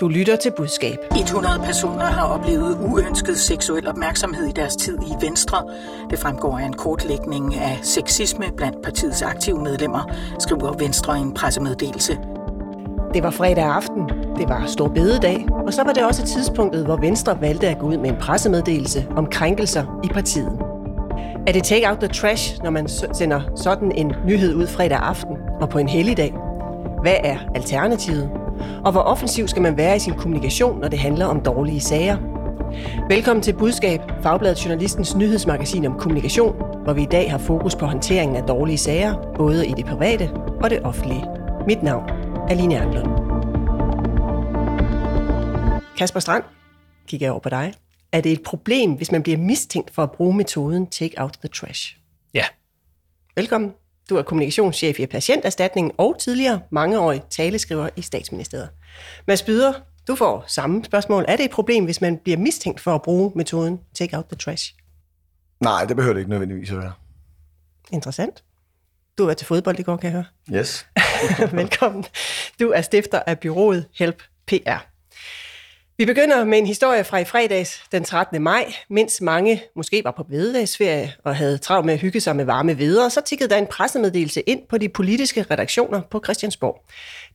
Du lytter til budskab. 100 personer har oplevet uønsket seksuel opmærksomhed i deres tid i Venstre. Det fremgår af en kortlægning af sexisme blandt partiets aktive medlemmer, skriver Venstre i en pressemeddelelse. Det var fredag aften, det var stor bededag, og så var det også tidspunktet, hvor Venstre valgte at gå ud med en pressemeddelelse om krænkelser i partiet. Er det take out the trash, når man sender sådan en nyhed ud fredag aften og på en helligdag? Hvad er alternativet? Og hvor offensiv skal man være i sin kommunikation, når det handler om dårlige sager? Velkommen til Budskab, Fagbladet Journalistens nyhedsmagasin om kommunikation, hvor vi i dag har fokus på håndteringen af dårlige sager, både i det private og det offentlige. Mit navn er Line Erlund. Kasper Strand, kigger jeg over på dig. Er det et problem, hvis man bliver mistænkt for at bruge metoden Take Out the Trash? Ja. Velkommen. Du er kommunikationschef i Patienterstatningen og tidligere mangeårig taleskriver i statsministeriet. Mads Byder, du får samme spørgsmål. Er det et problem, hvis man bliver mistænkt for at bruge metoden Take Out the Trash? Nej, det behøver det ikke nødvendigvis at være. Interessant. Du har været til fodbold i går, kan jeg høre. Yes. Velkommen. Du er stifter af byrået Help PR. Vi begynder med en historie fra i fredags den 13. maj. Mens mange måske var på bededagsferie og havde travlt med at hygge sig med varme veder, så tikkede der en pressemeddelelse ind på de politiske redaktioner på Christiansborg.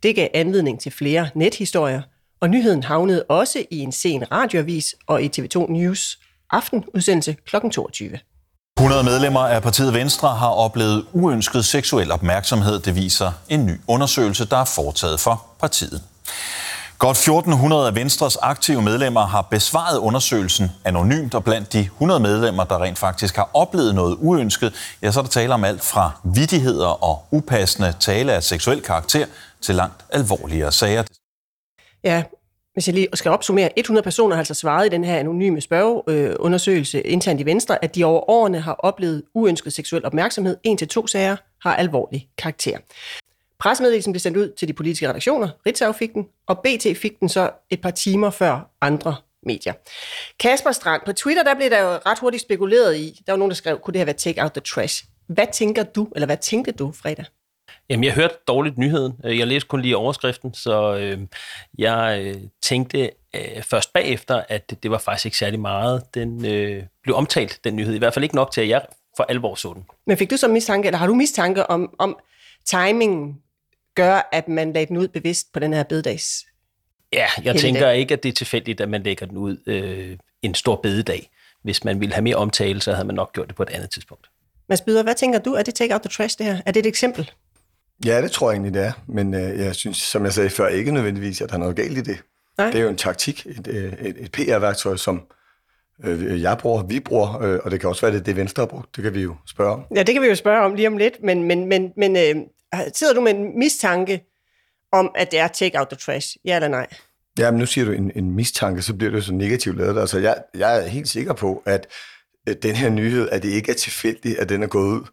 Det gav anledning til flere nethistorier, og nyheden havnede også i en sen radioavis og i TV2 News aftenudsendelse kl. 22. 100 medlemmer af partiet Venstre har oplevet uønsket seksuel opmærksomhed, det viser en ny undersøgelse, der er foretaget for partiet. Godt 1400 af Venstres aktive medlemmer har besvaret undersøgelsen anonymt, og blandt de 100 medlemmer, der rent faktisk har oplevet noget uønsket, ja, så er der tale om alt fra vidtigheder og upassende tale af seksuel karakter til langt alvorligere sager. Ja, hvis jeg lige skal opsummere, 100 personer har altså svaret i den her anonyme spørgeundersøgelse øh, internt i Venstre, at de over årene har oplevet uønsket seksuel opmærksomhed. En til to sager har alvorlig karakter. Pressemeddelelsen blev sendt ud til de politiske redaktioner. Ritzau fik den, og BT fik den så et par timer før andre medier. Kasper Strand, på Twitter der blev der jo ret hurtigt spekuleret i, der var nogen, der skrev, kunne det have været take out the trash? Hvad tænker du, eller hvad tænkte du fredag? Jamen, jeg hørte dårligt nyheden. Jeg læste kun lige overskriften, så øh, jeg øh, tænkte øh, først bagefter, at det, det var faktisk ikke særlig meget. Den øh, blev omtalt, den nyhed. I hvert fald ikke nok til, at jeg for alvor så den. Men fik du så mistanke, eller har du mistanke om, om timingen gør, at man lagde den ud bevidst på den her bededags? Ja, jeg tænker dag. ikke, at det er tilfældigt, at man lægger den ud øh, en stor bededag. Hvis man ville have mere omtale, så havde man nok gjort det på et andet tidspunkt. Mads Byder, hvad tænker du? Er det take out the trash, det her? Er det et eksempel? Ja, det tror jeg egentlig, det er. Men øh, jeg synes, som jeg sagde før, ikke nødvendigvis, at der er noget galt i det. Nej. Det er jo en taktik, et, øh, et, et PR-værktøj, som øh, jeg bruger, vi bruger, øh, og det kan også være, det det Venstre har brugt. Det kan vi jo spørge om. Ja, det kan vi jo spørge om lige om lidt, men, men, men, men øh, sidder du med en mistanke om, at det er take out the trash? Ja eller nej? Ja, men nu siger du en, en mistanke, så bliver det jo så negativt lavet. Altså, jeg, jeg er helt sikker på, at den her nyhed, at det ikke er tilfældigt, at den er gået ud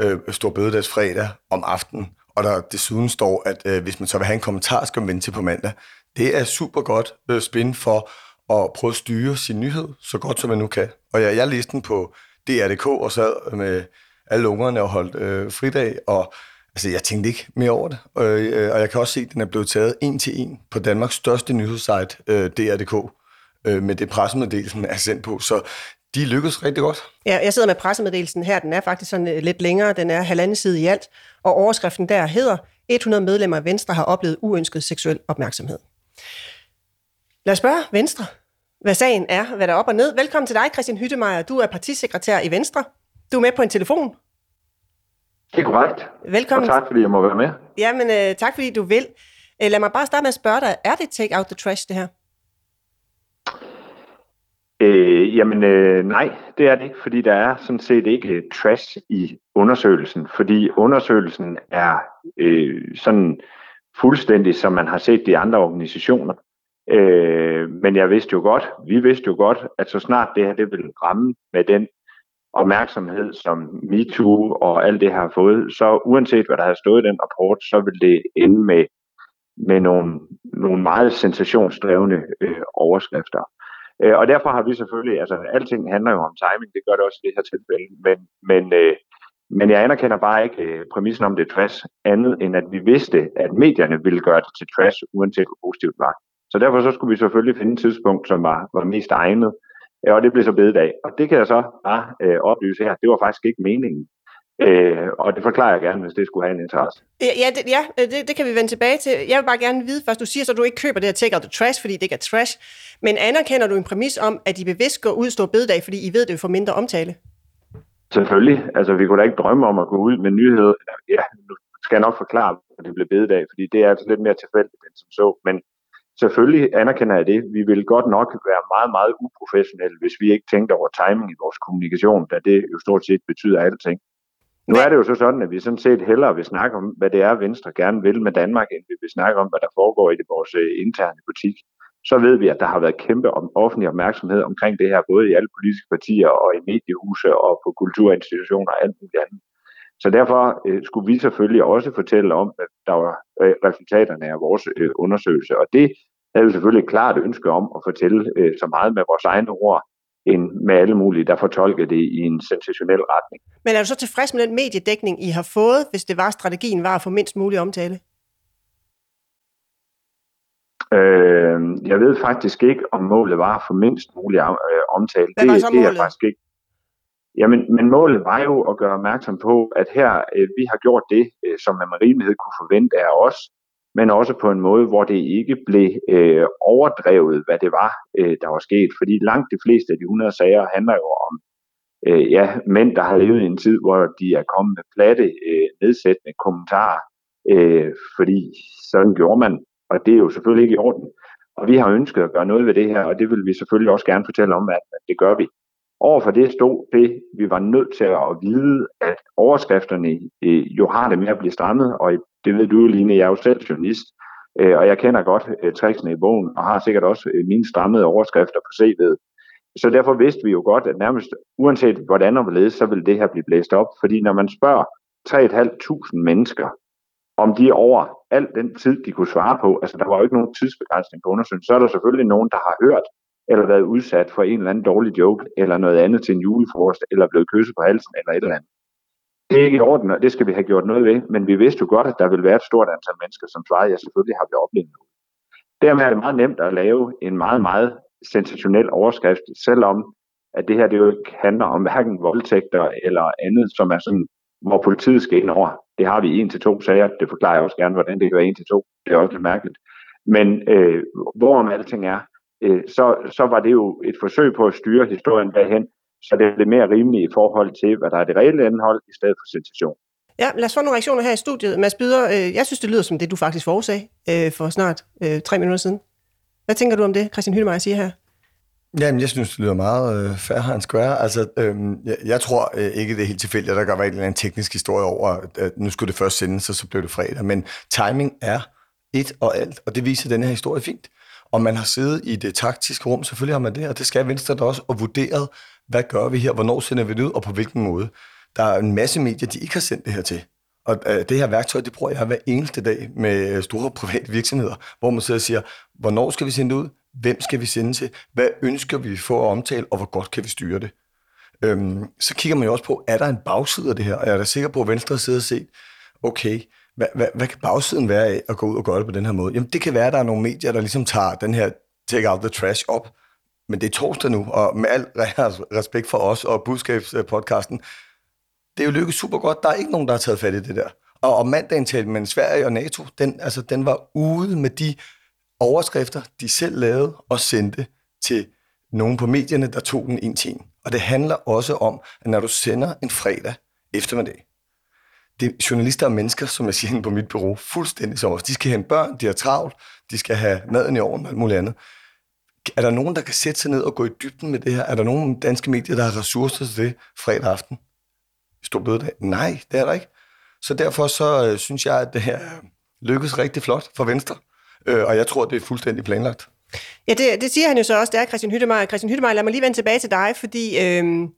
øh, Stor Bødedags fredag om aftenen, og der desuden står, at øh, hvis man så vil have en kommentar, skal man vente til på mandag. Det er super godt øh, spin for at prøve at styre sin nyhed så godt, som man nu kan. Og jeg, jeg læste den på DR.dk og sad med alle ungerne og holdt øh, fridag, og Altså, jeg tænkte ikke mere over det. Og, øh, og jeg kan også se, at den er blevet taget en til en på Danmarks største nyhedssite, øh, DR.dk, øh, med det pressemeddelelsen er sendt på. Så de lykkedes rigtig godt. Ja, jeg sidder med pressemeddelelsen her. Den er faktisk sådan øh, lidt længere. Den er halvanden side i alt. Og overskriften der hedder, 100 medlemmer af Venstre har oplevet uønsket seksuel opmærksomhed. Lad os spørge Venstre, hvad sagen er, hvad der er op og ned. Velkommen til dig, Christian Hyttemeier. Du er partisekretær i Venstre. Du er med på en telefon. Det er korrekt. Velkommen. Og tak, fordi jeg må være med. Jamen, uh, tak fordi du vil. Uh, lad mig bare starte med at spørge dig, er det take out the trash, det her? Øh, jamen, øh, nej, det er det ikke, fordi der er sådan set ikke trash i undersøgelsen, fordi undersøgelsen er øh, sådan fuldstændig, som man har set de andre organisationer. Øh, men jeg vidste jo godt, vi vidste jo godt, at så snart det her det vil ramme med den opmærksomhed, som MeToo og alt det har fået, så uanset hvad der har stået i den rapport, så vil det ende med, med nogle, nogle meget sensationsdrevne øh, overskrifter. Øh, og derfor har vi selvfølgelig, altså alting handler jo om timing, det gør det også i det her tilfælde, men, men, øh, men jeg anerkender bare ikke øh, præmissen om det trash, andet end at vi vidste, at medierne ville gøre det til trash, uanset hvor positivt det var. Så derfor så skulle vi selvfølgelig finde et tidspunkt, som var, var mest egnet. Ja, og det blev så bededag. Og det kan jeg så bare øh, oplyse her. Det var faktisk ikke meningen. Øh, og det forklarer jeg gerne, hvis det skulle have en interesse. Ja, det, ja det, det kan vi vende tilbage til. Jeg vil bare gerne vide først, du siger så, at du ikke køber det her take out the trash, fordi det ikke er trash. Men anerkender du en præmis om, at de bevidst går ud og står bededag, fordi I ved, det får mindre omtale? Selvfølgelig. Altså, vi kunne da ikke drømme om at gå ud med nyheder. Ja, nu skal jeg nok forklare, at det blev bededag, fordi det er altså lidt mere tilfældigt end som så. Men selvfølgelig anerkender jeg det. Vi vil godt nok være meget, meget uprofessionelle, hvis vi ikke tænkte over timing i vores kommunikation, da det jo stort set betyder alting. Nu er det jo så sådan, at vi sådan set hellere vil snakke om, hvad det er, Venstre gerne vil med Danmark, end vi vil snakke om, hvad der foregår i det, vores øh, interne butik. Så ved vi, at der har været kæmpe offentlig opmærksomhed omkring det her, både i alle politiske partier og i mediehuse og på kulturinstitutioner og alt muligt andet. Så derfor øh, skulle vi selvfølgelig også fortælle om, at der var øh, resultaterne af vores øh, undersøgelse. Og det havde vi selvfølgelig et klart ønske om at fortælle øh, så meget med vores egne ord, end med alle mulige, der fortolker det i en sensationel retning. Men er du så tilfreds med den mediedækning, I har fået, hvis det var strategien var at få mindst mulig omtale? Øh, jeg ved faktisk ikke, om målet var at få mindst mulig øh, omtale. Hvad var det, så målet? det er faktisk ikke. Jamen, men målet var jo at gøre opmærksom på, at her øh, vi har gjort det, øh, som man med rimelighed kunne forvente af os, men også på en måde, hvor det ikke blev øh, overdrevet, hvad det var, øh, der var sket. Fordi langt de fleste af de 100 sager handler jo om øh, ja, mænd, der har levet i en tid, hvor de er kommet med platte, øh, nedsættende kommentarer, øh, fordi sådan gjorde man, og det er jo selvfølgelig ikke i orden. Og vi har ønsket at gøre noget ved det her, og det vil vi selvfølgelig også gerne fortælle om, at det gør vi. Overfor det stod det, vi var nødt til at vide, at overskrifterne øh, jo har det med at blive strammet, og det ved du jo, Line, jeg er jo selv journalist, øh, og jeg kender godt øh, tricksene i bogen, og har sikkert også øh, mine strammede overskrifter på CV'et. Så derfor vidste vi jo godt, at nærmest uanset hvordan og hvorledes, så ville det her blive blæst op. Fordi når man spørger 3.500 mennesker, om de over al den tid, de kunne svare på, altså der var jo ikke nogen tidsbegrænsning på undersøgelsen, så er der selvfølgelig nogen, der har hørt eller været udsat for en eller anden dårlig joke, eller noget andet til en julefrokost, eller blevet kysset på halsen, eller et eller andet. Det er ikke i orden, og det skal vi have gjort noget ved, men vi vidste jo godt, at der vil være et stort antal mennesker, som svarede, ja, selvfølgelig har vi oplevet noget. Dermed er det meget nemt at lave en meget, meget sensationel overskrift, selvom at det her det jo ikke handler om hverken voldtægter eller andet, som er sådan, hvor politiet skal ind over. Det har vi en til to sager. Det forklarer jeg også gerne, hvordan det kan være en til to. Det er også lidt mærkeligt. Men øh, hvorom alting er, øh, så, så var det jo et forsøg på at styre historien derhen, så det blev mere rimeligt i forhold til, hvad der er det reelle indhold, i stedet for sensation. Ja, lad os få nogle reaktioner her i studiet. Mads Byder, øh, jeg synes, det lyder som det, du faktisk forudsag øh, for snart øh, tre minutter siden. Hvad tænker du om det, Christian Hyllemeier siger her? Jamen, jeg synes, det lyder meget øh, fair and square. Altså, øh, jeg, jeg tror øh, ikke, det er helt tilfældigt, at der kan være en eller anden teknisk historie over, at nu skulle det først sendes, og så blev det fredag. Men timing er et og alt, og det viser den her historie fint. Og man har siddet i det taktiske rum, selvfølgelig har man det, og det skal Venstre da også, og vurderet, hvad gør vi her, hvornår sender vi det ud, og på hvilken måde. Der er en masse medier, de ikke har sendt det her til. Og øh, det her værktøj, det bruger jeg hver eneste dag med øh, store private virksomheder, hvor man sidder og siger, hvornår skal vi sende det ud, hvem skal vi sende til, hvad ønsker vi få at omtale, og hvor godt kan vi styre det. Øhm, så kigger man jo også på, er der en bagside af det her? Og jeg er da sikker på, at Venstre sidder og set, okay, hvad, hvad, hvad kan bagsiden være af at gå ud og gøre det på den her måde? Jamen, det kan være, at der er nogle medier, der ligesom tager den her take out the trash op, men det er torsdag nu, og med al respekt for os og budskabspodcasten, det er jo lykkedes super godt. Der er ikke nogen, der har taget fat i det der. Og, og mandagen til men Sverige og NATO, den, altså, den var ude med de overskrifter, de selv lavede og sendte til nogen på medierne, der tog den en til. Og det handler også om, at når du sender en fredag eftermiddag, det, journalister er mennesker, som jeg siger på mit bureau, fuldstændig som os. De skal have børn, de har travlt, de skal have maden i orden og alt muligt andet. Er der nogen, der kan sætte sig ned og gå i dybden med det her? Er der nogen danske medier, der har ressourcer til det fredag aften? Stor bødedag? Nej, det er der ikke. Så derfor så øh, synes jeg, at det her lykkes rigtig flot for Venstre. Øh, og jeg tror, det er fuldstændig planlagt. Ja, det, det siger han jo så også, det er Christian Hyttemeier. Christian Hyttemeier, lad mig lige vende tilbage til dig, fordi øh,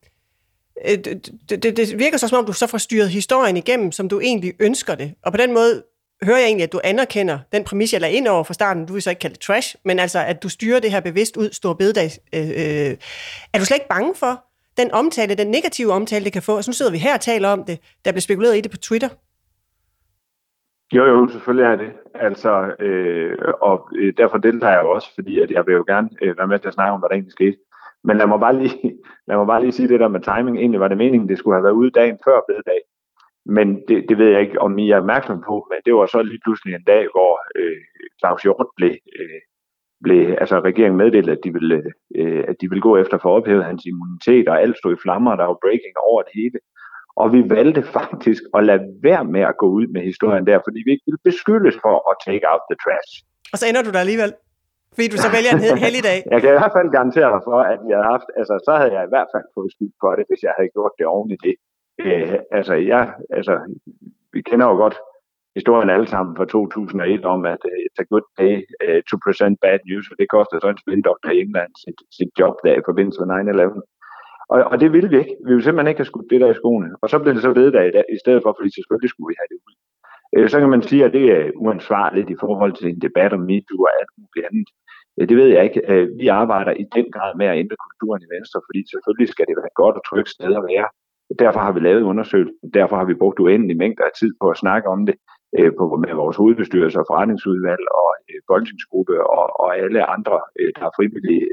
Øh, det, det, det virker så som om, du så får styret historien igennem, som du egentlig ønsker det. Og på den måde hører jeg egentlig, at du anerkender den præmis, jeg lagde ind over fra starten. Du vil så ikke kalde det trash, men altså, at du styrer det her bevidst ud, stor bededag. Øh, øh, er du slet ikke bange for den omtale, den negative omtale, det kan få? Så nu sidder vi her og taler om det. Der bliver spekuleret i det på Twitter. Jo, jo, selvfølgelig er det. Altså, øh, og øh, derfor deltager jeg også, fordi at jeg vil jo gerne øh, være med til at snakke om, hvad der egentlig skete. Men lad mig, bare lige, lad mig bare lige sige det der med timing. Egentlig var det meningen, det skulle have været ude dagen før bededag. Men det, det ved jeg ikke, om I er opmærksom på. Men det var så lige pludselig en dag, hvor øh, Claus Hjort blev, øh, blev, altså regeringen meddelte, at de ville, øh, at de ville gå efter for at ophæve hans immunitet, og alt stod i flammer, og der var breaking over det hele. Og vi valgte faktisk at lade være med at gå ud med historien der, fordi vi ikke ville beskyldes for at take out the trash. Og så ender du der alligevel. Fordi du så vælger en heldig dag. jeg kan i hvert fald garantere dig for, at jeg havde haft, altså så havde jeg i hvert fald fået skyld for det, hvis jeg havde gjort det oven i det. Øh, altså, jeg, altså, vi kender jo godt historien alle sammen fra 2001 om, at uh, it's a good day uh, to present bad news, og det koster så en spindoktor i England sit, sit job der i forbindelse med 9-11. Og, og det ville vi ikke. Vi ville simpelthen ikke have skudt det der i skoene. Og så blev det så ved i, i stedet for, fordi selvfølgelig skulle vi have det ud. Uh, så kan man sige, at det er uansvarligt i forhold til en debat om MeToo og alt muligt andet. Øh, det ved jeg ikke. Øh, vi arbejder i den grad med at ændre kulturen i Venstre, fordi selvfølgelig skal det være et godt og trygt sted at være. Derfor har vi lavet undersøgelsen. Derfor har vi brugt uendelig mængder af tid på at snakke om det øh, med vores hovedbestyrelse og forretningsudvalg og folketingsgruppe og, og alle andre, der er frivillige.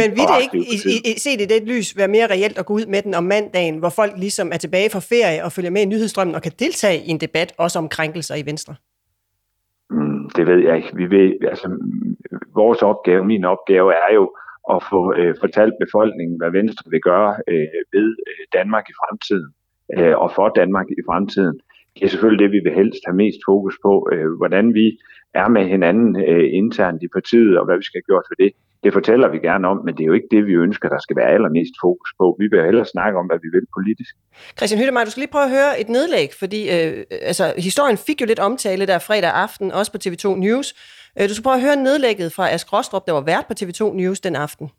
Men vil det ikke, i, i, set i det lys, være mere reelt at gå ud med den om mandagen, hvor folk ligesom er tilbage fra ferie og følger med i nyhedsstrømmen og kan deltage i en debat også om krænkelser i Venstre? Det ved jeg ikke. Vi ved, altså, vores opgave, min opgave er jo at få øh, fortalt befolkningen, hvad Venstre vil gøre øh, ved øh, Danmark i fremtiden øh, og for Danmark i fremtiden det er selvfølgelig det, vi vil helst have mest fokus på, øh, hvordan vi er med hinanden øh, internt i partiet, og hvad vi skal have gjort for det. Det fortæller vi gerne om, men det er jo ikke det, vi ønsker, der skal være allermest fokus på. Vi vil hellere snakke om, hvad vi vil politisk. Christian Hyttemeier, du skal lige prøve at høre et nedlæg, fordi øh, altså, historien fik jo lidt omtale der fredag aften, også på TV2 News. Øh, du skal prøve at høre nedlægget fra Ask Rostrup, der var vært på TV2 News den aften.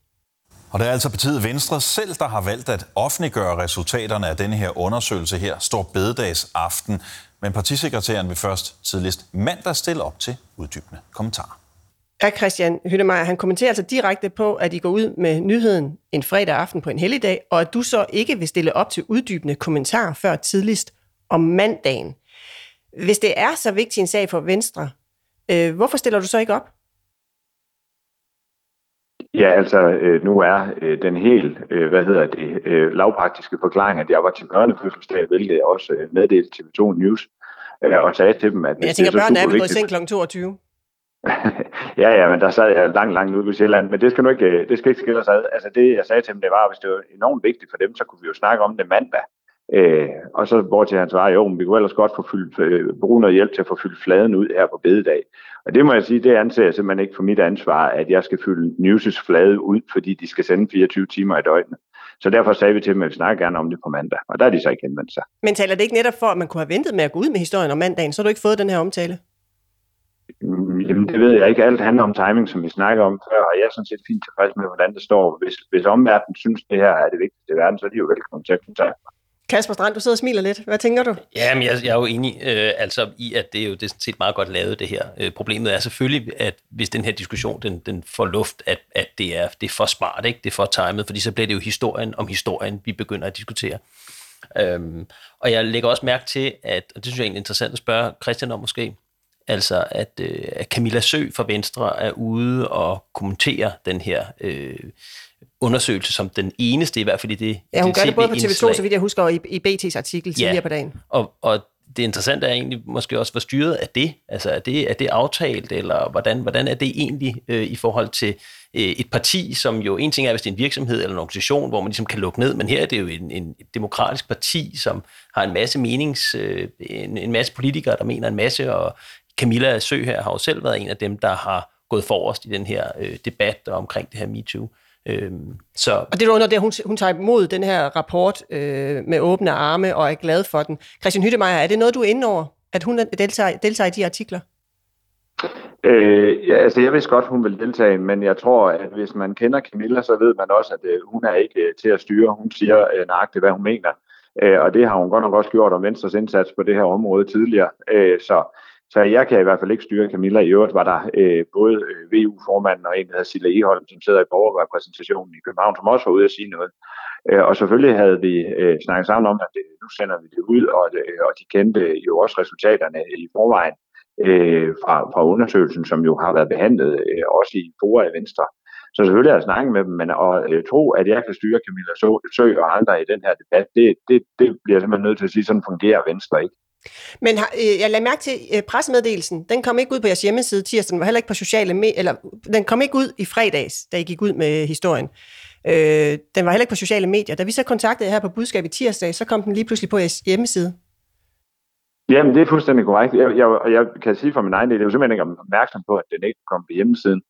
Og det er altså partiet Venstre selv, der har valgt at offentliggøre resultaterne af denne her undersøgelse her, står bededags aften. Men partisekretæren vil først tidligst mandag stille op til uddybende kommentarer. Ja, Christian Hyttemeier, han kommenterer altså direkte på, at I går ud med nyheden en fredag aften på en helligdag, og at du så ikke vil stille op til uddybende kommentarer før tidligst om mandagen. Hvis det er så vigtig en sag for Venstre, øh, hvorfor stiller du så ikke op? Ja, altså øh, nu er øh, den helt, øh, hvad hedder det, øh, lavpraktiske forklaring, at jeg var til børnefødselsdag, hvilket jeg også øh, meddelte TV2 News, øh, og sagde til dem, at... Men jeg tænker, børnene er gået seng kl. 22? ja, ja, men der sad jeg langt, langt ude på Sjælland, men det skal nu ikke, øh, det skal ikke skille os ad. Altså det, jeg sagde til dem, det var, at hvis det var enormt vigtigt for dem, så kunne vi jo snakke om det mandag. Øh, og så bort til hans svar, jo, men vi kunne ellers godt få fyldt, øh, bruge noget hjælp til at få fyldt fladen ud her på bededag. Og det må jeg sige, det anser jeg simpelthen ikke for mit ansvar, at jeg skal fylde News' flade ud, fordi de skal sende 24 timer i døgnet. Så derfor sagde vi til dem, at vi snakker gerne om det på mandag, og der er de så ikke henvendt sig. Men taler det ikke netop for, at man kunne have ventet med at gå ud med historien om mandagen, så har du ikke fået den her omtale? Jamen, det ved jeg ikke. Alt handler om timing, som vi snakker om før, og jeg er sådan set fint tilfreds med, hvordan det står. Hvis, hvis omverdenen synes, det her er det vigtigste i verden, så er de jo velkommen til at kontakte mig. Kasper Strand, du sidder og smiler lidt. Hvad tænker du? Ja, men jeg, jeg er jo enig øh, altså, i, at det er jo det er set meget godt lavet, det her. Øh, problemet er selvfølgelig, at hvis den her diskussion den, den får luft, at, at det, er, det er for smart, ikke? det er for timet, fordi så bliver det jo historien om historien, vi begynder at diskutere. Øhm, og jeg lægger også mærke til, at, og det synes jeg er interessant at spørge Christian om måske, altså at, øh, at Camilla Sø fra Venstre er ude og kommentere den her øh, undersøgelse som den eneste, i hvert fald i det Ja, hun det gør det både på TV2, indslag. så vidt jeg husker, og i, i BT's artikel tidligere på dagen. Og, og det interessante er egentlig måske også, hvor styret er det? Altså er det, er det aftalt, eller hvordan, hvordan er det egentlig øh, i forhold til øh, et parti, som jo en ting er, hvis det er en virksomhed eller en organisation, hvor man ligesom kan lukke ned, men her er det jo en, en demokratisk parti, som har en masse menings, øh, en, en masse politikere, der mener en masse, og Camilla Sø her har jo selv været en af dem, der har gået forrest i den her øh, debat omkring det her MeToo. Øhm, så Og det er under det, hun, hun tager imod den her rapport øh, med åbne arme og er glad for den. Christian Hyttemeier, er det noget, du er inde over, at hun deltager, deltager i de artikler? Øh, ja, altså jeg vidste godt, hun vil deltage, men jeg tror, at hvis man kender Camilla, så ved man også, at øh, hun er ikke øh, til at styre. Hun siger øh, nøjagtigt, hvad hun mener. Øh, og det har hun godt nok også gjort om Venstres indsats på det her område tidligere. Øh, så, så jeg kan i hvert fald ikke styre Camilla. I øvrigt var der øh, både øh, VU-formanden og en, der hedder Silla Eholm, som sidder i borgerrepræsentationen i København, som også var ude at sige noget. Øh, og selvfølgelig havde vi øh, snakket sammen om, at øh, nu sender vi det ud, og, øh, og de kendte jo også resultaterne i forvejen. øh, fra, fra undersøgelsen, som jo har været behandlet øh, også i Fora i Venstre. Så selvfølgelig har jeg snakket med dem, men at øh, tro, at jeg kan styre Camilla Sø og andre i den her debat, det, det, det bliver jeg simpelthen nødt til at sige, sådan fungerer Venstre ikke. Men øh, jeg lagde mærke til øh, pressemeddelelsen. Den kom ikke ud på jeres hjemmeside tirsdag, den var heller ikke på sociale medier, eller den kom ikke ud i fredags, da I gik ud med historien. Øh, den var heller ikke på sociale medier. Da vi så kontaktede her på budskab i tirsdag, så kom den lige pludselig på jeres hjemmeside. Jamen, det er fuldstændig korrekt. Jeg, jeg, jeg kan sige for min egen del, jeg er simpelthen ikke opmærksom på, at den ikke kom på hjemmesiden.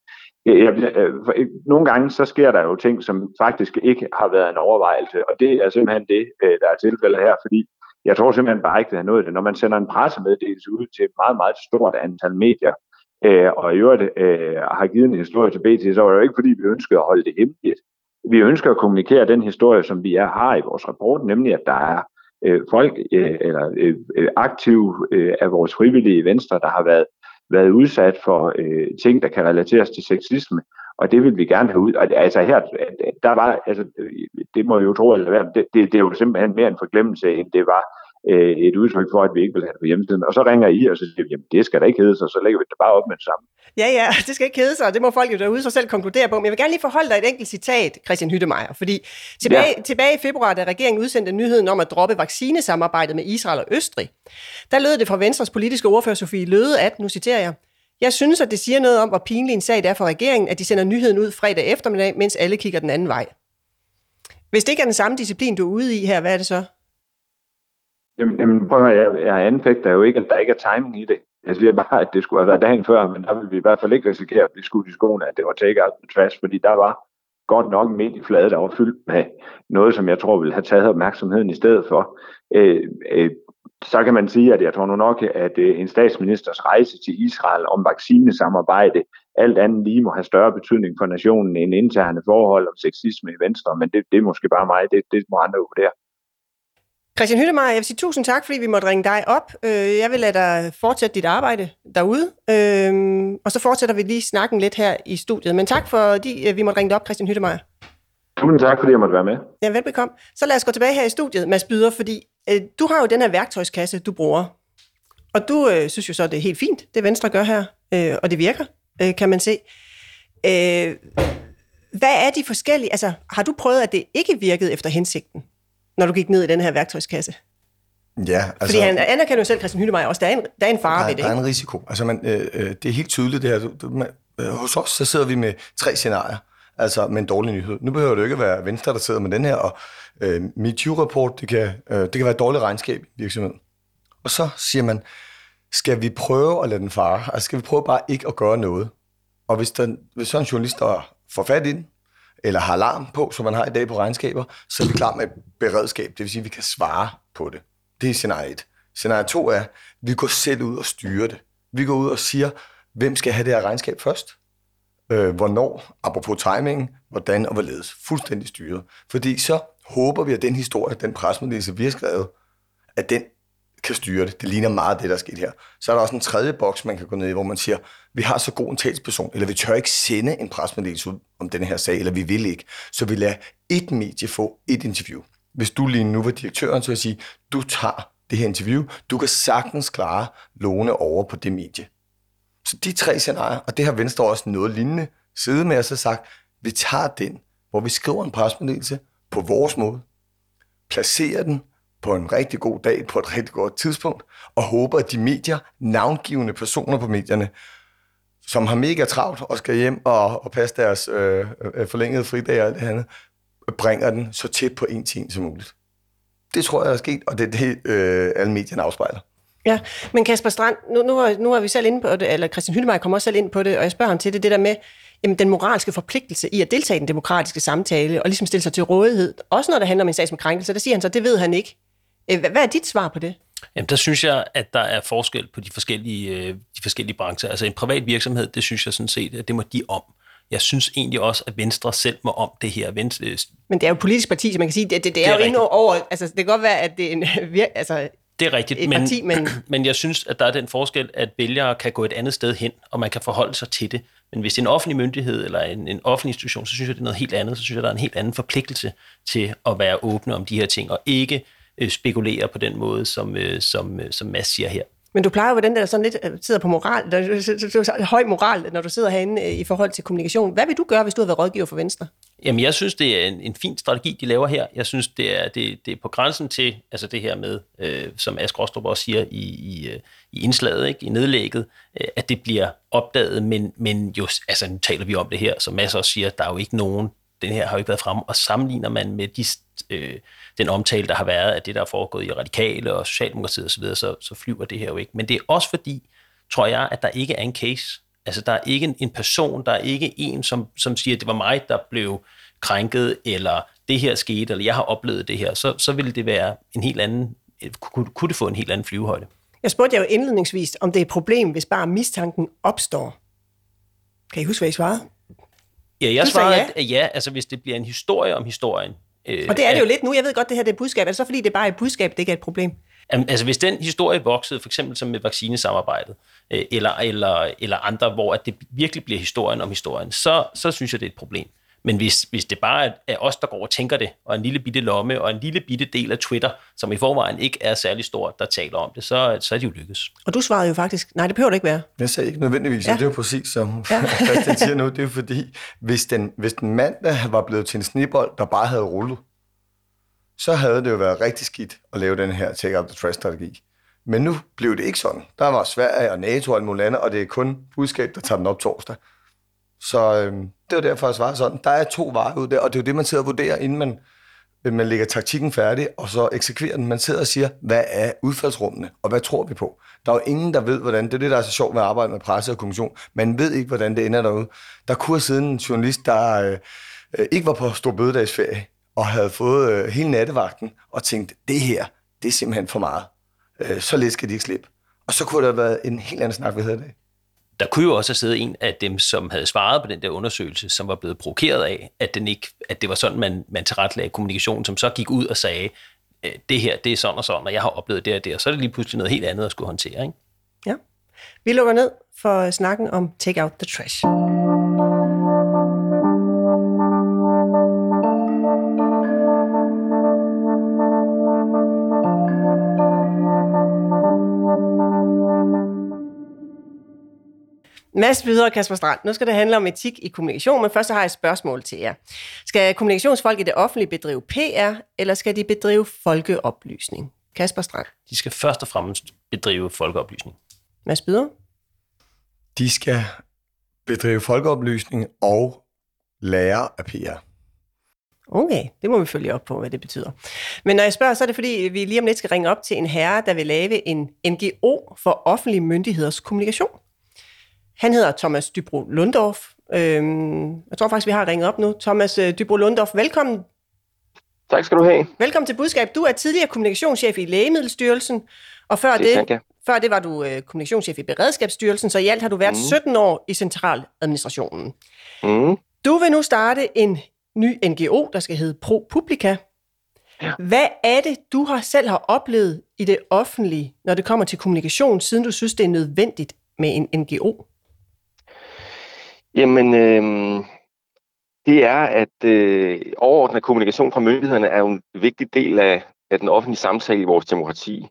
Jeg, jeg, jeg, øh, øh, nogle gange så sker der jo ting, som faktisk ikke har været en overvejelse, og det er simpelthen det, øh, der er tilfældet her, fordi jeg tror simpelthen bare ikke, det har nået det. Når man sender en pressemeddelelse ud til et meget, meget stort antal medier, øh, og i øvrigt øh, har givet en historie til BT, så var det jo ikke, fordi vi ønskede at holde det hemmeligt. Vi ønsker at kommunikere den historie, som vi er, har i vores rapport, nemlig at der er øh, folk øh, eller øh, øh, aktive øh, af vores frivillige venstre, der har været, været udsat for øh, ting, der kan relateres til sexisme, og det vil vi gerne have ud. Og altså her, der var, altså, det må jeg jo tro, eller være, det, det, det er jo simpelthen mere en forglemmelse, end det var øh, et udtryk for, at vi ikke vil have det på hjemmesiden. Og så ringer I, og så siger vi, jamen det skal da ikke hedde sig, så lægger vi det bare op med det samme. Ja, ja, det skal ikke hedde sig, det må folk jo derude så selv konkludere på. Men jeg vil gerne lige forholde dig et enkelt citat, Christian Hyttemeier, fordi tilbage, ja. tilbage i februar, da regeringen udsendte nyheden om at droppe vaccinesamarbejdet med Israel og Østrig, der lød det fra Venstres politiske ordfører Sofie Løde, at, nu citerer jeg, jeg synes, at det siger noget om, hvor pinlig en sag det er for regeringen, at de sender nyheden ud fredag eftermiddag, mens alle kigger den anden vej. Hvis det ikke er den samme disciplin, du er ude i her, hvad er det så? Jamen, jamen prøv at jeg, jeg anfægter jo ikke, at der ikke er timing i det. Jeg siger bare, at det skulle have været dagen før, men der ville vi i hvert fald ikke risikere at blive skudt i skoene, at det var take out trash, fordi der var godt nok en medieflade, der var fyldt med noget, som jeg tror ville have taget opmærksomheden i stedet for. Øh, øh, så kan man sige, at jeg tror nu nok, at øh, en statsministers rejse til Israel om vaccinesamarbejde alt andet lige må have større betydning for nationen end interne forhold om sexisme i Venstre, men det, det er måske bare mig, det, det må andre vurdere. Christian Hyttemar, jeg vil sige tusind tak, fordi vi måtte ringe dig op. Øh, jeg vil lade dig fortsætte dit arbejde derude, øhm, og så fortsætter vi lige snakken lidt her i studiet. Men tak, fordi øh, vi måtte ringe dig op, Christian Hyttemar. Tusind tak, fordi jeg måtte være med. Ja, velbekomme. Så lad os gå tilbage her i studiet, Mads Byder, fordi øh, du har jo den her værktøjskasse, du bruger. Og du øh, synes jo så, det er helt fint, det Venstre gør her, øh, og det virker, øh, kan man se. Øh, hvad er de forskellige, altså har du prøvet, at det ikke virkede efter hensigten? når du gik ned i den her værktøjskasse? Ja, altså... Fordi han anerkender jo selv, Christian Hyttemeier, også, der er en, der er en fare der, ved det. Der er en risiko. Altså, man, øh, øh, det er helt tydeligt, det her. Du, du, man, øh, hos os, så sidder vi med tre scenarier, altså med en dårlig nyhed. Nu behøver det ikke at være Venstre, der sidder med den her, og øh, MeToo-rapport, det kan, øh, det kan være et dårligt regnskab i virksomheden. Og så siger man, skal vi prøve at lade den fare? Altså, skal vi prøve bare ikke at gøre noget? Og hvis, den, hvis sådan en journalist, der får fat i den, eller har alarm på, som man har i dag på regnskaber, så er vi klar med beredskab. Det vil sige, at vi kan svare på det. Det er scenarie 1. Scenarie 2 er, at vi går selv ud og styrer det. Vi går ud og siger, hvem skal have det her regnskab først? Øh, hvornår? Apropos timing, hvordan og hvorledes. Fuldstændig styret. Fordi så håber vi, at den historie, den presmeddelelse, vi har skrevet, at den kan styre det. Det ligner meget det, der er sket her. Så er der også en tredje boks, man kan gå ned i, hvor man siger, vi har så god en talsperson, eller vi tør ikke sende en presmeddelelse ud om den her sag, eller vi vil ikke. Så vi lader et medie få et interview. Hvis du lige nu var direktøren, så vil jeg sige, du tager det her interview, du kan sagtens klare låne over på det medie. Så de tre scenarier, og det har Venstre også noget lignende siddet med og så sagt, vi tager den, hvor vi skriver en presmeddelelse på vores måde, placerer den på en rigtig god dag, på et rigtig godt tidspunkt, og håber, at de medier, navngivende personer på medierne, som har mega travlt og skal hjem og, og passe deres øh, øh forlængede fridag og alt det andet, bringer den så tæt på en til en som muligt. Det tror jeg er sket, og det er det, øh, alle medierne afspejler. Ja, men Kasper Strand, nu, nu, er, nu er vi selv inde på det, eller Christian Hyttemeier kommer også selv ind på det, og jeg spørger ham til det, det der med jamen, den moralske forpligtelse i at deltage i den demokratiske samtale, og ligesom stille sig til rådighed, også når det handler om en sag som krænkelse, der siger han så, det ved han ikke. Øh, hvad er dit svar på det? Jamen, der synes jeg, at der er forskel på de forskellige, øh, de forskellige brancher. Altså en privat virksomhed, det synes jeg sådan set, at det må de om. Jeg synes egentlig også, at Venstre selv må om det her. Venstre, Men det er jo et politisk parti, så man kan sige, det, det, det er, det er jo endnu over... Altså, det kan godt være, at det er en... Altså, det er rigtigt, men, parti, men... men jeg synes, at der er den forskel, at vælgere kan gå et andet sted hen, og man kan forholde sig til det. Men hvis det er en offentlig myndighed eller en, en offentlig institution, så synes jeg, det er noget helt andet. Så synes jeg, der er en helt anden forpligtelse til at være åbne om de her ting, og ikke øh, spekulere på den måde, som, øh, som, øh, som Mads siger her. Men du plejer jo, hvordan der sådan lidt øh, sidder på moral, der, øh, er høj moral, når du sidder herinde øh, i forhold til kommunikation. Hvad vil du gøre, hvis du har været rådgiver for Venstre? Jamen, jeg synes, det er en, en fin strategi, de laver her. Jeg synes, det er, det, det er på grænsen til altså det her med, øh, som Ask Rostrup også siger i, i, i indslaget, ikke? i nedlægget, øh, at det bliver opdaget, men, men jo, altså, nu taler vi om det her, som masser også siger, der er jo ikke nogen, den her har jo ikke været frem, og sammenligner man med de, øh, den omtale, der har været af det, der er foregået i Radikale og Socialdemokratiet osv., så, så flyver det her jo ikke. Men det er også fordi, tror jeg, at der ikke er en case. Altså, der er ikke en, en person, der er ikke en, som, som siger, at det var mig, der blev krænket, eller det her skete, eller jeg har oplevet det her, så, så ville det være en helt anden, kunne, kunne det få en helt anden flyvehøjde. Jeg spurgte jer jo indledningsvis, om det er et problem, hvis bare mistanken opstår. Kan I huske, hvad I svarede? Ja, jeg svarede, ja. at ja, altså hvis det bliver en historie om historien. Øh, og det er det jo lidt nu. Jeg ved godt, det her det er budskab. Er det så fordi, det er bare et budskab, det ikke er et problem? Altså hvis den historie voksede, for eksempel som med vaccinesamarbejdet, øh, eller, eller, eller andre, hvor at det virkelig bliver historien om historien, så, så synes jeg, det er et problem. Men hvis, hvis det bare er os, der går og tænker det, og en lille bitte lomme, og en lille bitte del af Twitter, som i forvejen ikke er særlig stor, der taler om det, så, så er det jo lykkes. Og du svarede jo faktisk, nej, det behøver det ikke være. Jeg sagde ikke nødvendigvis, ja. det er jo præcis som ja. Christian siger nu, det er fordi, hvis den, hvis den mand, der var blevet til en snibbold, der bare havde rullet, så havde det jo været rigtig skidt at lave den her take out the trash strategi. Men nu blev det ikke sådan. Der var Sverige og NATO og alt muligt andet, og det er kun budskab, der tager den op torsdag. Så øh, det var derfor, jeg svarede sådan. Der er to veje ud der, og det er jo det, man sidder og vurderer, inden man, øh, man lægger taktikken færdig, og så eksekverer den. Man sidder og siger, hvad er udfaldsrummene, og hvad tror vi på? Der er jo ingen, der ved, hvordan. Det er det, der er så sjovt med at arbejde med presse og kommission. Man ved ikke, hvordan det ender derude. Der kunne have siddet en journalist, der øh, øh ikke var på stor bødedagsferie, og havde fået øh, hele nattevagten, og tænkt, det her, det er simpelthen for meget. Øh, så lidt skal de ikke slippe. Og så kunne der have været en helt anden snak, vi havde det der kunne jo også have siddet en af dem, som havde svaret på den der undersøgelse, som var blevet provokeret af, at, den ikke, at det var sådan, man, man tilrettelagde kommunikationen, som så gik ud og sagde, øh, det her, det er sådan og sådan, og jeg har oplevet det og det, og så er det lige pludselig noget helt andet at skulle håndtere. Ikke? Ja. Vi lukker ned for snakken om Take Out the Trash. Mads videre, Kasper Strand. Nu skal det handle om etik i kommunikation, men først så har jeg et spørgsmål til jer. Skal kommunikationsfolk i det offentlige bedrive PR, eller skal de bedrive folkeoplysning? Kasper Strand. De skal først og fremmest bedrive folkeoplysning. Mads Byder? De skal bedrive folkeoplysning og lære af PR. Okay, det må vi følge op på, hvad det betyder. Men når jeg spørger, så er det fordi, vi lige om lidt skal ringe op til en herre, der vil lave en NGO for offentlige myndigheders kommunikation. Han hedder Thomas Dybro Lundorf. Øhm, jeg tror faktisk, vi har ringet op nu. Thomas øh, Dybro Lundorf, velkommen. Tak skal du have. Velkommen til Budskab. Du er tidligere kommunikationschef i Lægemiddelstyrelsen, og før det, det før det var du øh, kommunikationschef i Beredskabsstyrelsen, så i alt har du været mm. 17 år i centraladministrationen. Mm. Du vil nu starte en ny NGO, der skal hedde Pro Publica. Ja. Hvad er det, du har selv har oplevet i det offentlige, når det kommer til kommunikation, siden du synes, det er nødvendigt med en NGO? Jamen, øh, det er, at øh, overordnet kommunikation fra myndighederne er jo en vigtig del af, af den offentlige samtale i vores demokrati.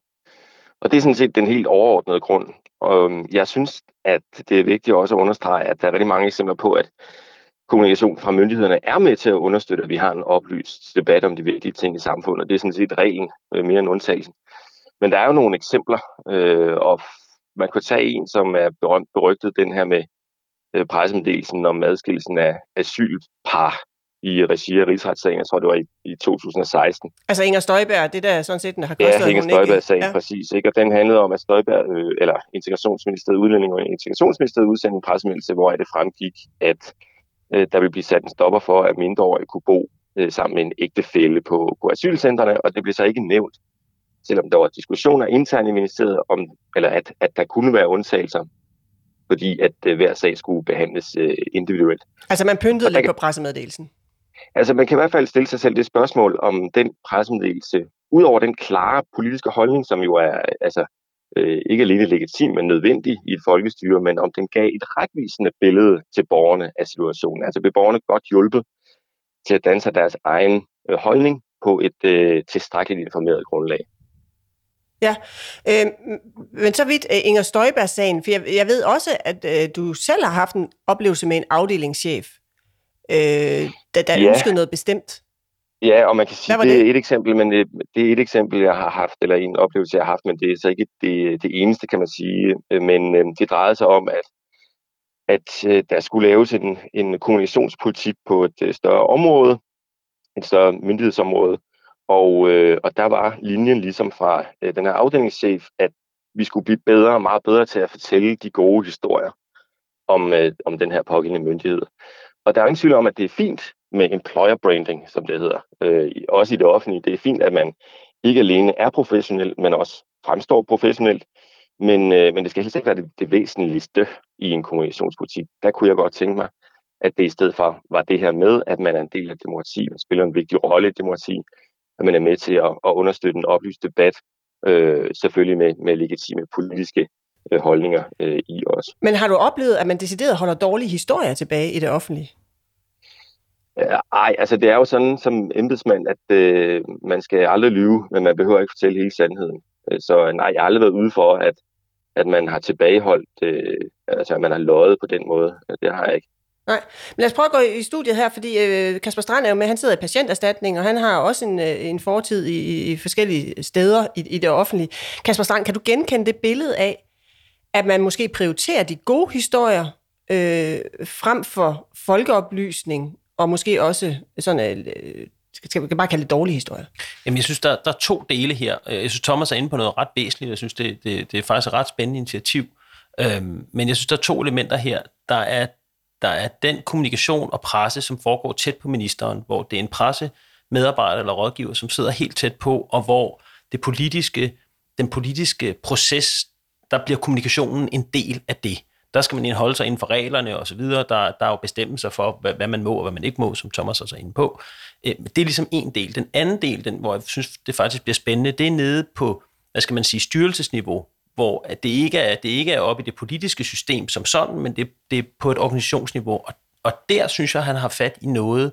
Og det er sådan set den helt overordnede grund. Og øhm, jeg synes, at det er vigtigt også at understrege, at der er rigtig mange eksempler på, at kommunikation fra myndighederne er med til at understøtte, at vi har en oplyst debat om de vigtige ting i samfundet. Det er sådan set reglen øh, mere end undtagelsen. Men der er jo nogle eksempler, øh, og man kunne tage en, som er berømt berygtet, den her med pressemeddelelsen om adskillelsen af asylpar i regi af rigsretssagen, jeg tror det var i, i 2016. Altså Inger Støjberg, det der sådan set, den har kostet Ja, Inger Støjberg-sagen, ja. præcis. Ikke? Og den handlede om, at Støjberg, øh, eller integrationsministeriet, udlænding og integrationsministeriet udsendte en pressemeddelelse, hvor det fremgik, at øh, der ville blive sat en stopper for, at mindreårige kunne bo øh, sammen med en ægtefælle på, på asylcentrene, og det blev så ikke nævnt, selvom der var diskussioner internt i ministeriet om, eller at, at der kunne være undtagelser fordi at øh, hver sag skulle behandles øh, individuelt. Altså man pyntede lidt kan, på pressemeddelelsen? Altså man kan i hvert fald stille sig selv det spørgsmål, om den pressemeddelelse, udover den klare politiske holdning, som jo er altså, øh, ikke alene legitim, men nødvendig i et folkestyre, men om den gav et retvisende billede til borgerne af situationen. Altså blev borgerne godt hjulpet til at danse deres egen øh, holdning på et øh, tilstrækkeligt informeret grundlag. Ja, øh, men så vidt uh, Inger Støjberg-sagen, for jeg, jeg ved også, at uh, du selv har haft en oplevelse med en afdelingschef, øh, der, der ja. ønskede noget bestemt. Ja, og man kan sige, det, det er et eksempel, men det, det er et eksempel, jeg har haft, eller en oplevelse, jeg har haft, men det er så ikke det, det eneste, kan man sige. Men øh, det drejede sig om, at, at øh, der skulle laves en, en kommunikationspolitik på et øh, større område, et større myndighedsområde, og, øh, og der var linjen ligesom fra øh, den her afdelingschef, at vi skulle blive bedre, meget bedre til at fortælle de gode historier om, øh, om den her pågældende myndighed. Og der er ingen tvivl om, at det er fint med employer branding, som det hedder. Øh, også i det offentlige. Det er fint, at man ikke alene er professionel, men også fremstår professionelt. Men, øh, men det skal helst ikke være det, det væsentligste i en kommunikationspolitik. Der kunne jeg godt tænke mig, at det i stedet for var det her med, at man er en del af demokrati, man spiller en vigtig rolle i demokrati, at man er med til at, at understøtte en oplyst debat, øh, selvfølgelig med, med legitime politiske øh, holdninger øh, i os. Men har du oplevet, at man decideret holder dårlige historier tilbage i det offentlige? Ej, altså det er jo sådan som embedsmand, at øh, man skal aldrig lyve, men man behøver ikke fortælle hele sandheden. Øh, så nej, jeg har aldrig været ude for, at, at man har tilbageholdt, øh, altså at man har løjet på den måde. Det har jeg ikke. Nej, men lad os prøve at gå i studiet her, fordi øh, Kasper Strand er jo med, han sidder i patienterstatning, og han har også en, øh, en fortid i, i forskellige steder i, i det offentlige. Kasper Strand, kan du genkende det billede af, at man måske prioriterer de gode historier øh, frem for folkeoplysning, og måske også sådan, øh, skal vi bare kalde det dårlige historier? Jamen, jeg synes, der, der er to dele her. Øh, jeg synes, Thomas er inde på noget ret væsentligt. Jeg synes, det, det, det er faktisk et ret spændende initiativ. Øhm, men jeg synes, der er to elementer her. Der er der er den kommunikation og presse, som foregår tæt på ministeren, hvor det er en presse medarbejder eller rådgiver, som sidder helt tæt på, og hvor det politiske, den politiske proces, der bliver kommunikationen en del af det. Der skal man indholde sig inden for reglerne og så videre. Der, der er jo bestemmelser for, hvad, hvad man må og hvad man ikke må, som Thomas også er inde på. Øh, det er ligesom en del. Den anden del, den, hvor jeg synes, det faktisk bliver spændende, det er nede på, hvad skal man sige, styrelsesniveau, hvor det ikke er, det ikke er oppe i det politiske system som sådan, men det, det er på et organisationsniveau. Og, og der synes jeg, han har fat i noget,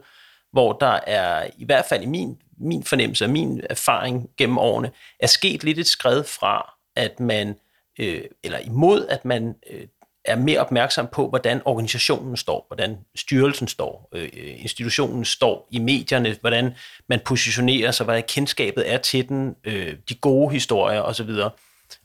hvor der er, i hvert fald i min, min fornemmelse og min erfaring gennem årene, er sket lidt et skred fra, at man, øh, eller imod, at man øh, er mere opmærksom på, hvordan organisationen står, hvordan styrelsen står, øh, institutionen står i medierne, hvordan man positionerer sig, hvad kendskabet er til den, øh, de gode historier osv.,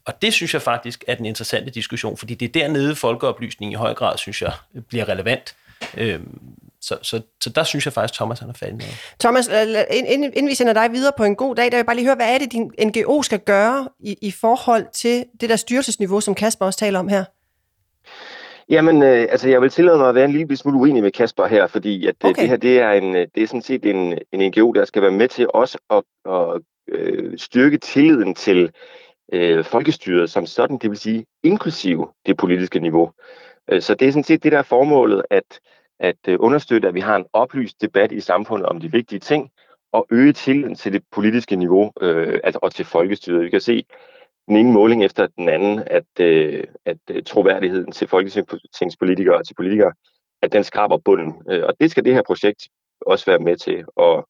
og det synes jeg faktisk er den interessante diskussion, fordi det er dernede folkeoplysning i høj grad, synes jeg, bliver relevant. Øhm, så, så, så der synes jeg faktisk, Thomas han er færdig med. Thomas, inden, inden vi sender dig videre på en god dag, der vil jeg bare lige høre, hvad er det, din NGO skal gøre i, i forhold til det der styrelsesniveau, som Kasper også taler om her? Jamen, øh, altså jeg vil tillade mig at være en lille smule uenig med Kasper her, fordi at øh, okay. det her det er, en, det er sådan set en, en NGO, der skal være med til også at, at øh, styrke tilliden til øh, folkestyret som sådan, det vil sige inklusive det politiske niveau. Øh, så det er sådan set det, der er formålet, at, at øh, understøtte, at vi har en oplyst debat i samfundet om de vigtige ting, og øge tilliden til det politiske niveau øh, altså, og til folkestyret. Vi kan se den ene måling efter den anden, at, øh, at øh, troværdigheden til folketingspolitikere og til politikere, at den skraber bunden. Og det skal det her projekt også være med til at,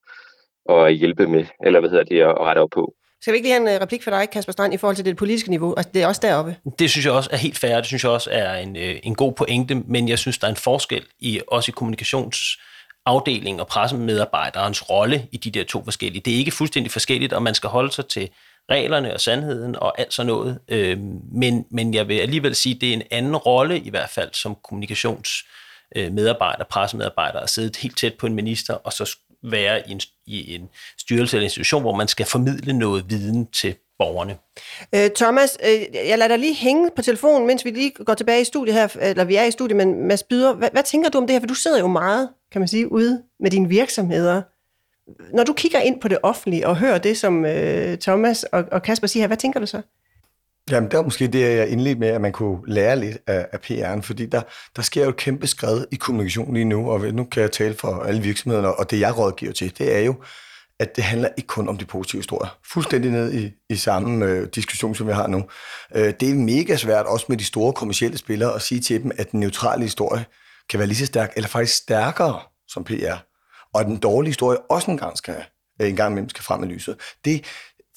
at hjælpe med, eller hvad hedder det, at rette op på. Skal vi ikke lige have en øh, replik for dig, Kasper Strand, i forhold til det politiske niveau? Altså, det er også deroppe. Det synes jeg også er helt fair. Det synes jeg også er en, øh, en god pointe, men jeg synes, der er en forskel i også i kommunikationsafdelingen og pressemedarbejderens rolle i de der to forskellige. Det er ikke fuldstændig forskelligt, og man skal holde sig til reglerne og sandheden og alt sådan noget. Øh, men, men jeg vil alligevel sige, at det er en anden rolle i hvert fald som kommunikationsmedarbejder, øh, pressemedarbejder, at sidde helt tæt på en minister, og så være i en, i en styrelse eller institution, hvor man skal formidle noget viden til borgerne. Øh, Thomas, øh, jeg lader dig lige hænge på telefonen, mens vi lige går tilbage i studiet her, eller vi er i studiet, men Mads Byder, hvad, hvad tænker du om det her? For du sidder jo meget, kan man sige, ude med dine virksomheder. Når du kigger ind på det offentlige og hører det, som øh, Thomas og, og Kasper siger her, hvad tænker du så? Jamen, det var måske det, jeg indledte med, at man kunne lære lidt af, af PR'en, fordi der, der sker jo et kæmpe skred i kommunikation lige nu, og nu kan jeg tale for alle virksomhederne, og det jeg rådgiver til, det er jo, at det handler ikke kun om de positive historier. Fuldstændig ned i, i samme øh, diskussion, som vi har nu. Øh, det er mega svært, også med de store kommercielle spillere, at sige til dem, at den neutrale historie kan være lige så stærk, eller faktisk stærkere som PR. Og at den dårlige historie også en gang, skal, øh, en gang imellem skal frem i lyset. Det,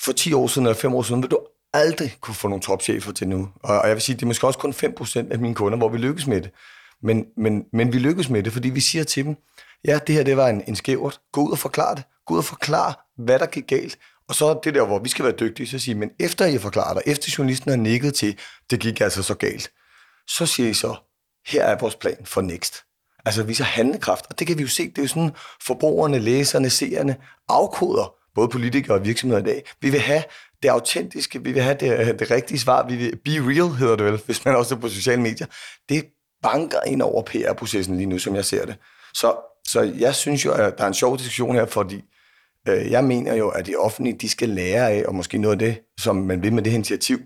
for 10 år siden eller 5 år siden, vil du aldrig kunne få nogle topchefer til nu. Og, og jeg vil sige, det er måske også kun 5% af mine kunder, hvor vi lykkes med det. Men, men, men vi lykkes med det, fordi vi siger til dem, ja, det her det var en, en skævert. Gå ud og forklar det. Gå ud og forklar, hvad der gik galt. Og så det der, hvor vi skal være dygtige, så siger men efter I forklarer dig, efter journalisten har nikket til, det gik altså så galt, så siger I så, her er vores plan for next. Altså viser handlekraft, og det kan vi jo se, det er jo sådan, forbrugerne, læserne, seerne afkoder både politikere og virksomheder i dag. Vi vil have det autentiske, vi vil have det, øh, det rigtige svar, vi vil be real, hedder det vel, hvis man også er på sociale medier. Det banker ind over PR-processen lige nu, som jeg ser det. Så, så jeg synes jo, at der er en sjov diskussion her, fordi øh, jeg mener jo, at de offentlige, de skal lære af, og måske noget af det, som man vil med det her initiativ,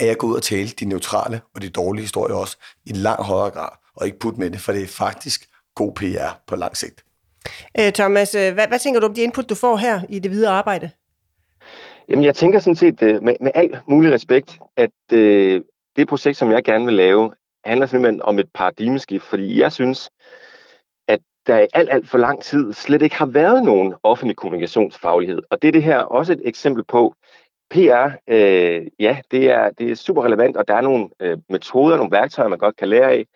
at jeg går ud og tale de neutrale og de dårlige historier også i langt højere grad, og ikke putte med det, for det er faktisk god PR på lang sigt. Øh, Thomas, øh, hvad, hvad tænker du om de input, du får her i det videre arbejde? Jamen, jeg tænker sådan set øh, med, med al mulig respekt, at øh, det projekt, som jeg gerne vil lave, handler simpelthen om et paradigmeskift, fordi jeg synes, at der i alt, alt for lang tid slet ikke har været nogen offentlig kommunikationsfaglighed. Og det er det her også et eksempel på. PR, øh, ja, det er, det er super relevant, og der er nogle øh, metoder, nogle værktøjer, man godt kan lære af.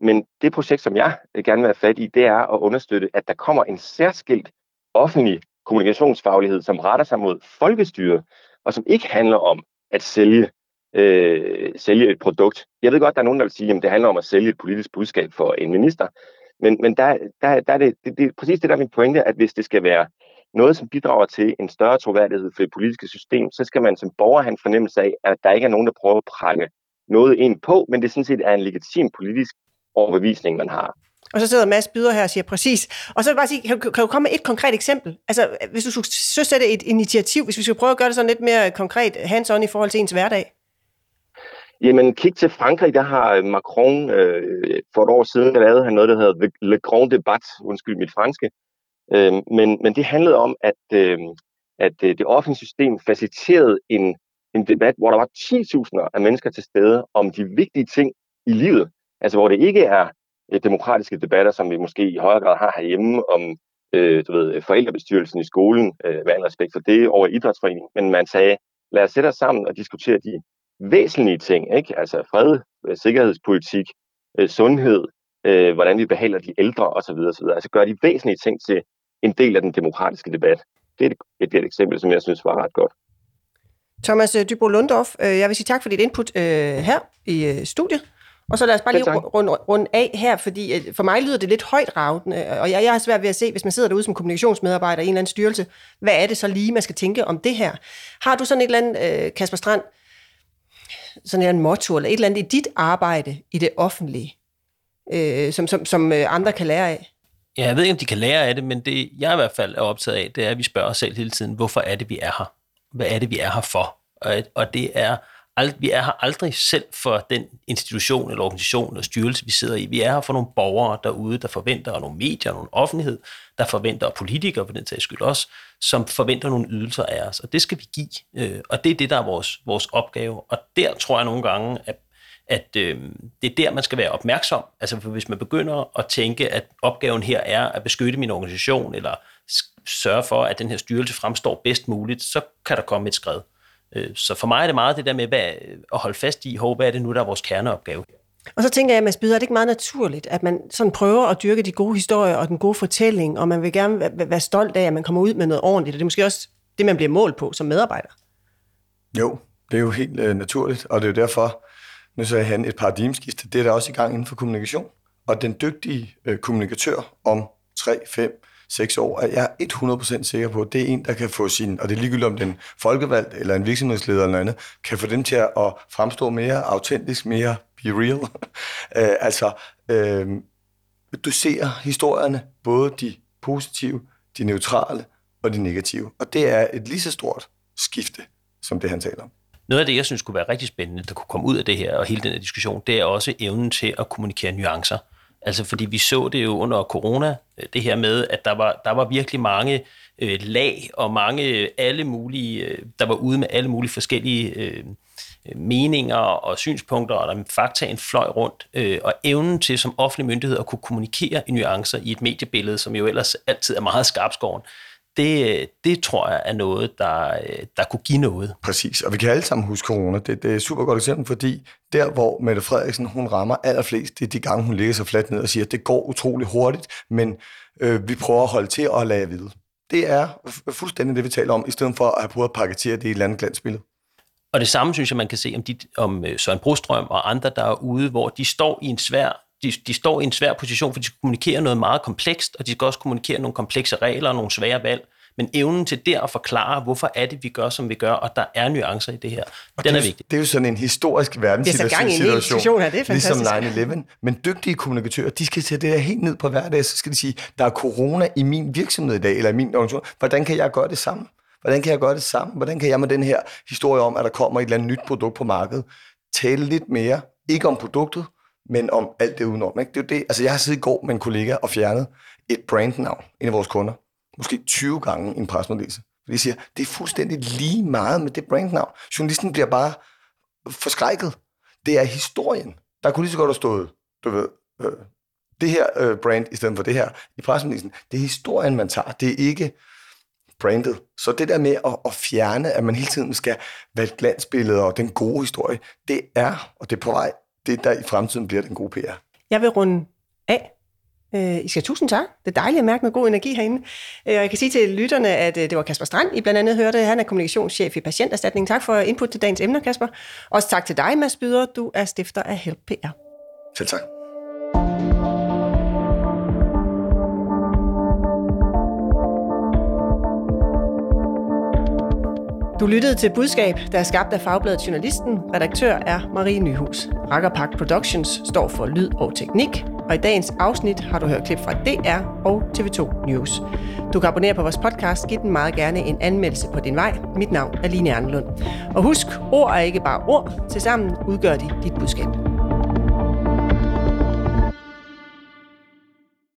Men det projekt, som jeg øh, gerne vil have fat i, det er at understøtte, at der kommer en særskilt offentlig kommunikationsfaglighed, som retter sig mod folkestyre, og som ikke handler om at sælge, øh, sælge et produkt. Jeg ved godt, der er nogen, der vil sige, at det handler om at sælge et politisk budskab for en minister, men, men der, der, der er det, det, det er præcis det, der er min pointe, at hvis det skal være noget, som bidrager til en større troværdighed for det politiske system, så skal man som borger have en fornemmelse af, at der ikke er nogen, der prøver at prænge noget ind på, men det sådan set er en legitim politisk overbevisning, man har. Og så sidder Mads Byder her og siger præcis. Og så vil jeg bare sige, kan, kan du komme med et konkret eksempel? Altså, hvis du skulle søsætte et initiativ, hvis vi skulle prøve at gøre det sådan lidt mere konkret, hands-on i forhold til ens hverdag? Jamen, kig til Frankrig, der har øh, Macron øh, for et år siden, lavet han noget, der hedder Le Grand Debat, undskyld mit franske. Øh, men, men det handlede om, at, øh, at øh, det offentlige system faciliterede en, en debat, hvor der var 10.000 af mennesker til stede om de vigtige ting i livet. Altså, hvor det ikke er Øh, demokratiske debatter, som vi måske i højere grad har herhjemme om øh, du ved, forældrebestyrelsen i skolen, øh, med al respekt for det, over idrætsforeningen. Men man sagde, lad os sætte os sammen og diskutere de væsentlige ting, ikke? altså fred, øh, sikkerhedspolitik, øh, sundhed, øh, hvordan vi behandler de ældre osv. osv. Altså gøre de væsentlige ting til en del af den demokratiske debat. Det er et, et, et eksempel, som jeg synes var ret godt. Thomas øh, Dybro Lundorf, øh, jeg vil sige tak for dit input øh, her i studiet. Og så lad os bare lige runde, runde af her, fordi for mig lyder det lidt højt ravende, og jeg, jeg har svært ved at se, hvis man sidder derude som kommunikationsmedarbejder i en eller anden styrelse, hvad er det så lige, man skal tænke om det her? Har du sådan et eller andet, Kasper Strand, sådan en motto, eller et eller andet i dit arbejde i det offentlige, øh, som, som, som andre kan lære af? Ja, jeg ved ikke, om de kan lære af det, men det, jeg i hvert fald er optaget af, det er, at vi spørger os selv hele tiden, hvorfor er det, vi er her? Hvad er det, vi er her for? Og, og det er, ald, vi er her aldrig selv for den institution eller organisation eller styrelse, vi sidder i. Vi er her for nogle borgere derude, der forventer, og nogle medier, og nogle offentlighed, der forventer, og politikere for den sags skyld også, som forventer nogle ydelser af os. Og det skal vi give. Øh, og det er det, der er vores, vores opgave. Og der tror jeg nogle gange, at at øh, det er der, man skal være opmærksom. Altså for hvis man begynder at tænke, at opgaven her er at beskytte min organisation, eller sørge for, at den her styrelse fremstår bedst muligt, så kan der komme et skred. Øh, så for mig er det meget det der med hvad, at holde fast i, hvad er det nu, der er vores kerneopgave. Og så tænker jeg, Mads Byder, er det ikke meget naturligt, at man sådan prøver at dyrke de gode historier og den gode fortælling, og man vil gerne være stolt af, at man kommer ud med noget ordentligt, og det er måske også det, man bliver målt på som medarbejder? Jo, det er jo helt øh, naturligt, og det er jo derfor, nu sagde han et paradigmeskifte, det er der også i gang inden for kommunikation. Og den dygtige øh, kommunikatør om 3, 5, seks år, er jeg 100% sikker på, at det er en, der kan få sin, og det er ligegyldigt om den folkevalgt eller en virksomhedsleder eller andet, kan få dem til at fremstå mere autentisk, mere be real. øh, altså, øh, du ser historierne, både de positive, de neutrale og de negative. Og det er et lige så stort skifte, som det han taler om. Noget af det, jeg synes kunne være rigtig spændende, der kunne komme ud af det her og hele den her diskussion, det er også evnen til at kommunikere nuancer. Altså fordi vi så det jo under corona, øh, det her med, at der var, der var virkelig mange øh, lag og mange øh, alle mulige, øh, der var ude med alle mulige forskellige øh, meninger og synspunkter, og der faktaen fløj rundt, øh, og evnen til som offentlig myndighed at kunne kommunikere i nuancer i et mediebillede, som jo ellers altid er meget skarpskåren, det, det tror jeg er noget, der, der kunne give noget. Præcis, og vi kan alle sammen huske corona. Det, det er et super godt eksempel, fordi der, hvor Mette Frederiksen hun rammer allerflest, det er de gange, hun ligger sig fladt ned og siger, at det går utrolig hurtigt, men øh, vi prøver at holde til og lade vide. Det er fuldstændig det, vi taler om, i stedet for at have prøvet at paketere det i et eller andet glansbillede. Og det samme synes jeg, man kan se om, de, om øh, Søren Brostrøm og andre, der er ude, hvor de står i en svær de, de står i en svær position, for de skal kommunikere noget meget komplekst, og de skal også kommunikere nogle komplekse regler og nogle svære valg. Men evnen til der at forklare, hvorfor er det, vi gør, som vi gør, og der er nuancer i det her, og den det, er vigtig. Det er jo sådan en historisk verdenssituation, det er situation her, det er fantastisk. ligesom 9-11. Men dygtige kommunikatører, de skal tage det der helt ned på hverdag, så skal de sige, der er corona i min virksomhed i dag, eller i min organisation. Hvordan kan jeg gøre det samme? Hvordan kan jeg gøre det samme? Hvordan kan jeg med den her historie om, at der kommer et eller andet nyt produkt på markedet, tale lidt mere, ikke om produktet, men om alt det udenom. Ikke? Det er jo det. Altså, jeg har siddet i går med en kollega og fjernet et brandnavn, en af vores kunder, måske 20 gange i en presmeddelelse. Fordi siger, det er fuldstændig lige meget med det brandnavn. Journalisten bliver bare forskrækket. Det er historien. Der kunne lige så godt have stået, du ved, øh, det her øh, brand i stedet for det her i pressemeddelelsen. Det er historien, man tager. Det er ikke brandet. Så det der med at, at fjerne, at man hele tiden skal vælge glansbilleder glansbillede og den gode historie, det er, og det er på vej, det der i fremtiden bliver den gode PR. Jeg vil runde af. Øh, I skal tusind tak. Det er dejligt at mærke med god energi herinde. Øh, jeg kan sige til lytterne, at øh, det var Kasper Strand, I blandt andet hørte. Han er kommunikationschef i Patienterstatning. Tak for input til dagens emner, Kasper. Også tak til dig, Mads Byder. Du er stifter af Help PR. Selv tak. Du lyttede til Budskab, der er skabt af Fagbladet Journalisten. Redaktør er Marie Nyhus. Rakkerpark Productions står for lyd og teknik. Og i dagens afsnit har du hørt klip fra DR og TV2 News. Du kan abonnere på vores podcast. Giv den meget gerne en anmeldelse på din vej. Mit navn er Line Arnlund. Og husk, ord er ikke bare ord. Tilsammen udgør de dit budskab.